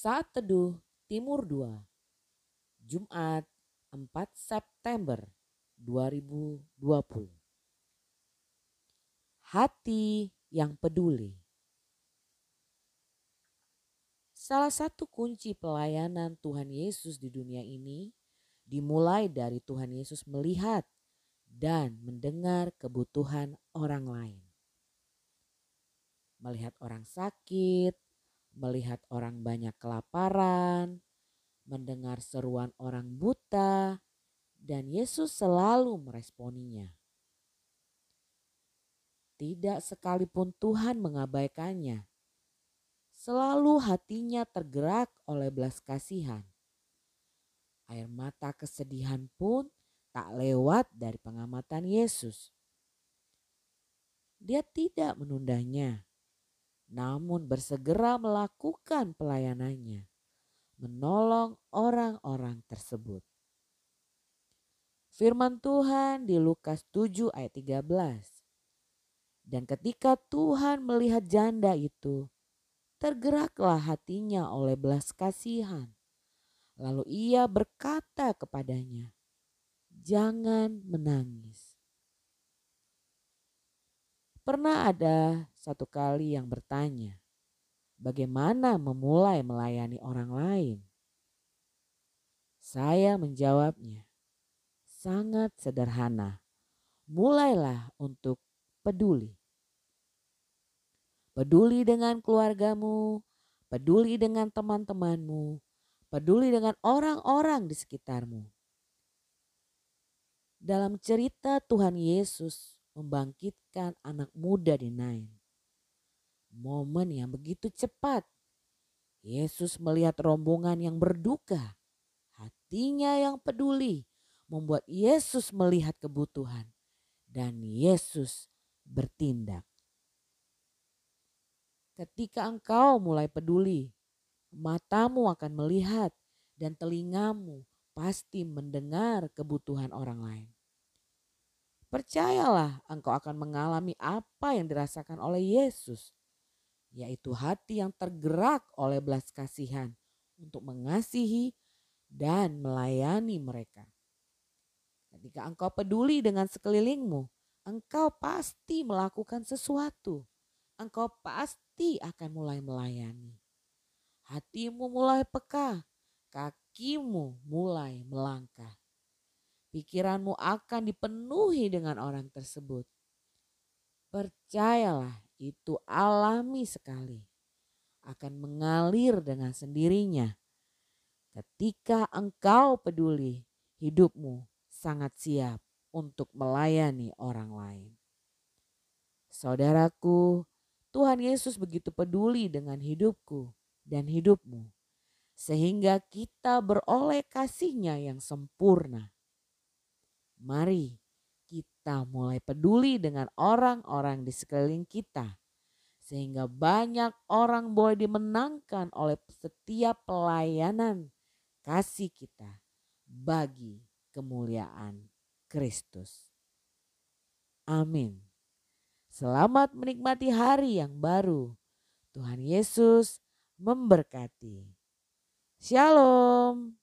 Saat Teduh Timur 2 Jumat 4 September 2020 Hati yang peduli Salah satu kunci pelayanan Tuhan Yesus di dunia ini dimulai dari Tuhan Yesus melihat dan mendengar kebutuhan orang lain. Melihat orang sakit, melihat orang banyak kelaparan, mendengar seruan orang buta, dan Yesus selalu meresponinya. Tidak sekalipun Tuhan mengabaikannya. Selalu hatinya tergerak oleh belas kasihan. Air mata kesedihan pun tak lewat dari pengamatan Yesus. Dia tidak menundanya namun bersegera melakukan pelayanannya, menolong orang-orang tersebut. Firman Tuhan di Lukas 7 ayat 13. Dan ketika Tuhan melihat janda itu, tergeraklah hatinya oleh belas kasihan. Lalu ia berkata kepadanya, "Jangan menangis." Pernah ada satu kali yang bertanya, bagaimana memulai melayani orang lain? Saya menjawabnya, sangat sederhana. Mulailah untuk peduli. Peduli dengan keluargamu, peduli dengan teman-temanmu, peduli dengan orang-orang di sekitarmu. Dalam cerita Tuhan Yesus membangkitkan anak muda di Nain. Momen yang begitu cepat. Yesus melihat rombongan yang berduka. Hatinya yang peduli membuat Yesus melihat kebutuhan. Dan Yesus bertindak. Ketika engkau mulai peduli, matamu akan melihat dan telingamu pasti mendengar kebutuhan orang lain. Percayalah engkau akan mengalami apa yang dirasakan oleh Yesus. Yaitu hati yang tergerak oleh belas kasihan untuk mengasihi dan melayani mereka. Ketika engkau peduli dengan sekelilingmu, engkau pasti melakukan sesuatu. Engkau pasti akan mulai melayani. Hatimu mulai peka, kakimu mulai melangkah pikiranmu akan dipenuhi dengan orang tersebut. Percayalah, itu alami sekali, akan mengalir dengan sendirinya. Ketika engkau peduli, hidupmu sangat siap untuk melayani orang lain. Saudaraku, Tuhan Yesus begitu peduli dengan hidupku dan hidupmu, sehingga kita beroleh kasihnya yang sempurna. Mari kita mulai peduli dengan orang-orang di sekeliling kita. Sehingga banyak orang boleh dimenangkan oleh setiap pelayanan kasih kita bagi kemuliaan Kristus. Amin. Selamat menikmati hari yang baru. Tuhan Yesus memberkati. Shalom.